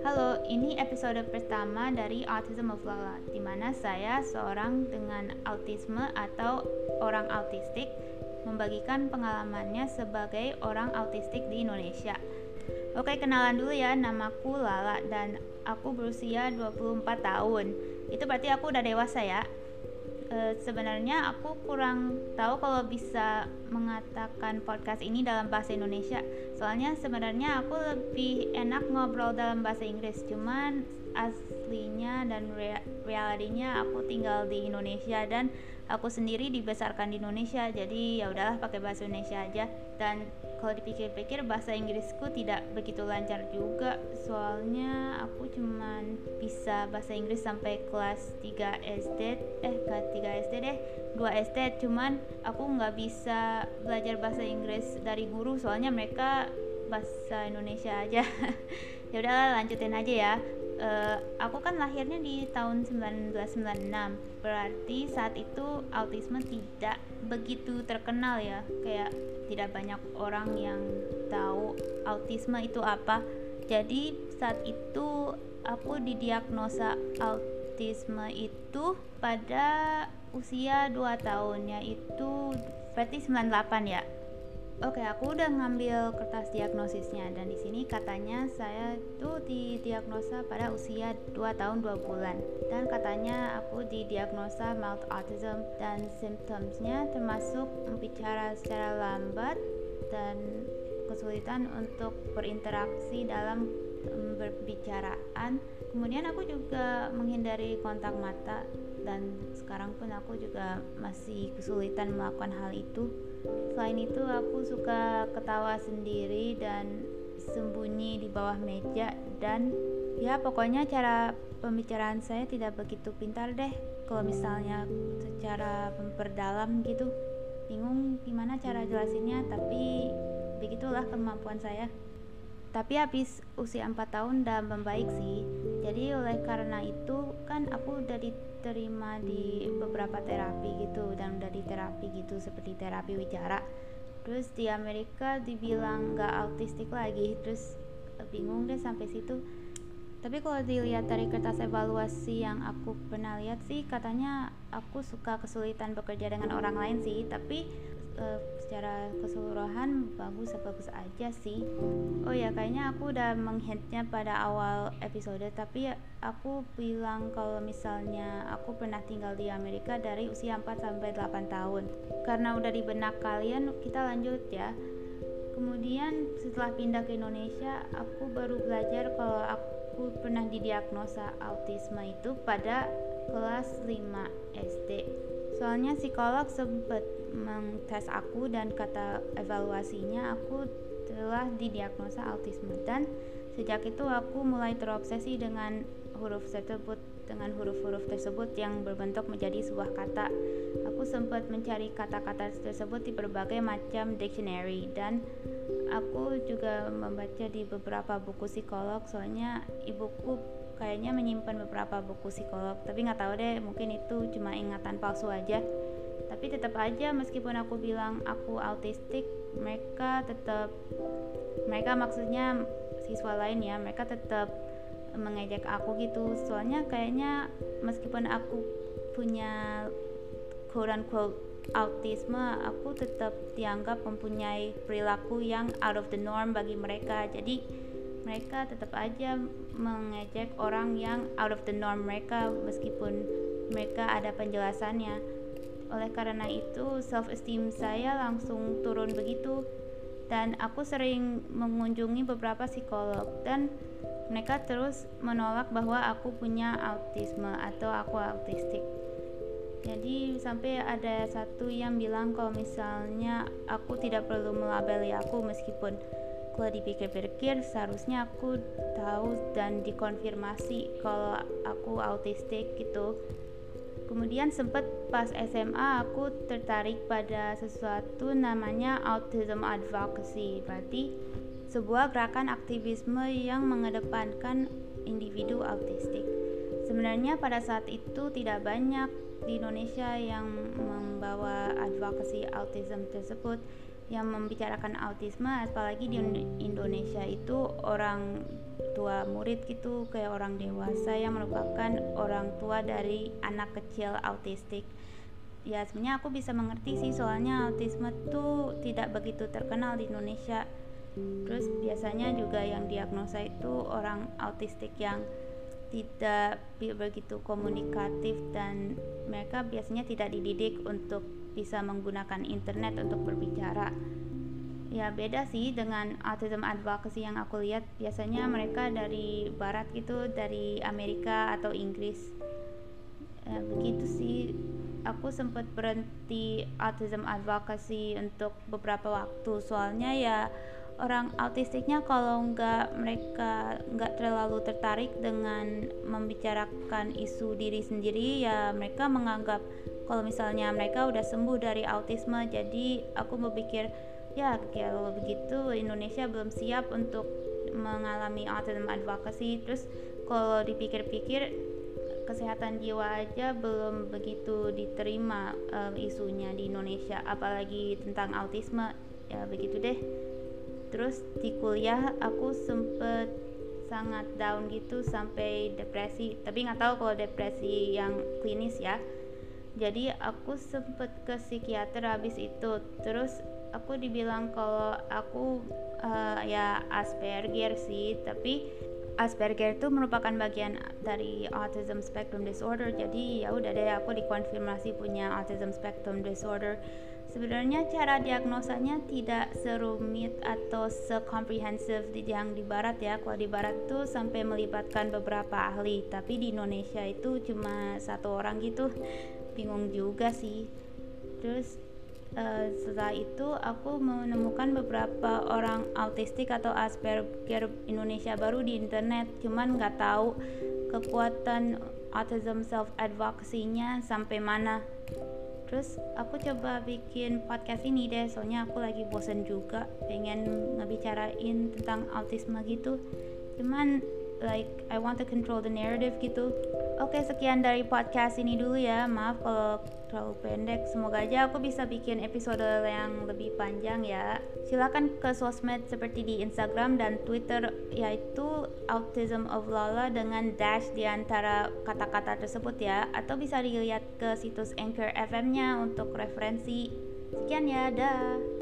Halo, ini episode pertama dari Autism of Lala, di mana saya seorang dengan autisme atau orang autistik membagikan pengalamannya sebagai orang autistik di Indonesia. Oke, kenalan dulu ya, namaku Lala dan aku berusia 24 tahun. Itu berarti aku udah dewasa ya. E, sebenarnya aku kurang tahu kalau bisa mengatakan podcast ini dalam bahasa Indonesia. Soalnya sebenarnya aku lebih enak ngobrol dalam bahasa Inggris, cuman aslinya dan realitinya aku tinggal di Indonesia dan aku sendiri dibesarkan di Indonesia. Jadi ya udahlah pakai bahasa Indonesia aja. Dan kalau dipikir-pikir bahasa Inggrisku tidak begitu lancar juga. Soalnya aku cuman bisa bahasa Inggris sampai kelas 3 SD eh kelas 3 SD deh. 2 SD cuman aku nggak bisa belajar bahasa Inggris dari guru. Soalnya mereka bahasa Indonesia aja. Ya udahlah lanjutin aja ya uh, aku kan lahirnya di tahun 1996 berarti saat itu autisme tidak begitu terkenal ya. Kayak tidak banyak orang yang tahu autisme itu apa. Jadi saat itu aku didiagnosa autisme itu pada usia 2 tahun yaitu berarti 98 ya Oke, aku udah ngambil kertas diagnosisnya dan di sini katanya saya tuh didiagnosa pada usia 2 tahun 2 bulan dan katanya aku didiagnosa mild autism dan symptomsnya termasuk bicara secara lambat dan kesulitan untuk berinteraksi dalam berbicaraan. Kemudian aku juga menghindari kontak mata dan sekarang pun aku juga masih kesulitan melakukan hal itu. Selain itu aku suka ketawa sendiri dan sembunyi di bawah meja. Dan ya pokoknya cara pembicaraan saya tidak begitu pintar deh. Kalau misalnya secara memperdalam gitu. Bingung gimana cara jelasinnya tapi begitulah kemampuan saya tapi habis usia 4 tahun udah membaik sih. Jadi oleh karena itu kan aku udah diterima di beberapa terapi gitu dan udah di terapi gitu seperti terapi wicara. Terus di Amerika dibilang gak autistik lagi. Terus bingung deh sampai situ. Tapi kalau dilihat dari kertas evaluasi yang aku pernah lihat sih katanya aku suka kesulitan bekerja dengan orang lain sih. Tapi uh, secara keseluruhan bagus bagus aja sih. Oh ya kayaknya aku udah menghintnya pada awal episode tapi aku bilang kalau misalnya aku pernah tinggal di Amerika dari usia 4 sampai 8 tahun. Karena udah di benak kalian kita lanjut ya. Kemudian setelah pindah ke Indonesia aku baru belajar kalau aku pernah didiagnosa autisme itu pada kelas 5 SD soalnya psikolog sempat mengtes aku dan kata evaluasinya aku telah didiagnosa autisme. Dan sejak itu aku mulai terobsesi dengan huruf tersebut dengan huruf-huruf tersebut yang berbentuk menjadi sebuah kata. Aku sempat mencari kata-kata tersebut di berbagai macam dictionary dan aku juga membaca di beberapa buku psikolog. Soalnya ibuku kayaknya menyimpan beberapa buku psikolog tapi nggak tahu deh mungkin itu cuma ingatan palsu aja tapi tetap aja meskipun aku bilang aku autistik mereka tetap mereka maksudnya siswa lain ya mereka tetap mengejek aku gitu. Soalnya kayaknya meskipun aku punya quote unquote autisme aku tetap dianggap mempunyai perilaku yang out of the norm bagi mereka. Jadi mereka tetap aja mengejek orang yang out of the norm mereka meskipun mereka ada penjelasannya oleh karena itu, self esteem saya langsung turun begitu. Dan aku sering mengunjungi beberapa psikolog. Dan mereka terus menolak bahwa aku punya autisme atau aku autistik. Jadi sampai ada satu yang bilang kalau misalnya aku tidak perlu melabeli aku meskipun kalau dipikir-pikir seharusnya aku tahu dan dikonfirmasi kalau aku autistik gitu Kemudian sempat pas SMA aku tertarik pada sesuatu namanya autism advocacy. Berarti sebuah gerakan aktivisme yang mengedepankan individu autistik. Sebenarnya pada saat itu tidak banyak di Indonesia yang membawa advokasi autism tersebut. Yang membicarakan autisme apalagi di Indonesia itu orang tua murid gitu kayak orang dewasa yang merupakan orang tua dari anak kecil autistik. Ya sebenarnya aku bisa mengerti sih soalnya autisme tuh tidak begitu terkenal di Indonesia. Terus biasanya juga yang diagnosa itu orang autistik yang tidak begitu komunikatif dan mereka biasanya tidak dididik untuk bisa menggunakan internet untuk berbicara. Ya beda sih dengan autism advocacy yang aku lihat. Biasanya mereka dari barat gitu dari Amerika atau Inggris. Ya, begitu sih. Aku sempat berhenti autism advocacy untuk beberapa waktu. Soalnya ya orang autistiknya kalau nggak mereka nggak terlalu tertarik dengan membicarakan isu diri sendiri ya mereka menganggap kalau misalnya mereka udah sembuh dari autisme jadi aku berpikir ya kalau begitu Indonesia belum siap untuk mengalami autism advocacy. Terus kalau dipikir-pikir kesehatan jiwa aja belum begitu diterima um, isunya di Indonesia apalagi tentang autisme. Ya begitu deh terus di kuliah aku sempet sangat down gitu sampai depresi. Tapi nggak tahu kalau depresi yang klinis ya. Jadi aku sempet ke psikiater habis itu. Terus aku dibilang kalau aku uh, ya Asperger sih. Tapi Asperger itu merupakan bagian dari autism spectrum disorder. Jadi ya udah deh aku dikonfirmasi punya autism spectrum disorder Sebenarnya cara diagnosanya tidak serumit atau sekomprehensif yang di barat ya. Kalau di barat tuh sampai melibatkan beberapa ahli, tapi di Indonesia itu cuma satu orang gitu. Bingung juga sih. Terus uh, setelah itu aku menemukan beberapa orang autistik atau Asperger Indonesia baru di internet, cuman nggak tahu kekuatan autism self advocacy-nya sampai mana terus aku coba bikin podcast ini deh soalnya aku lagi bosen juga pengen ngebicarain tentang autisme gitu. Cuman like I want to control the narrative gitu. Oke sekian dari podcast ini dulu ya. Maaf kalau terlalu pendek. Semoga aja aku bisa bikin episode yang lebih panjang ya. Silahkan ke sosmed seperti di Instagram dan Twitter yaitu Autism of Lala dengan dash di antara kata-kata tersebut ya. Atau bisa dilihat ke situs Anchor FM nya untuk referensi. Sekian ya dah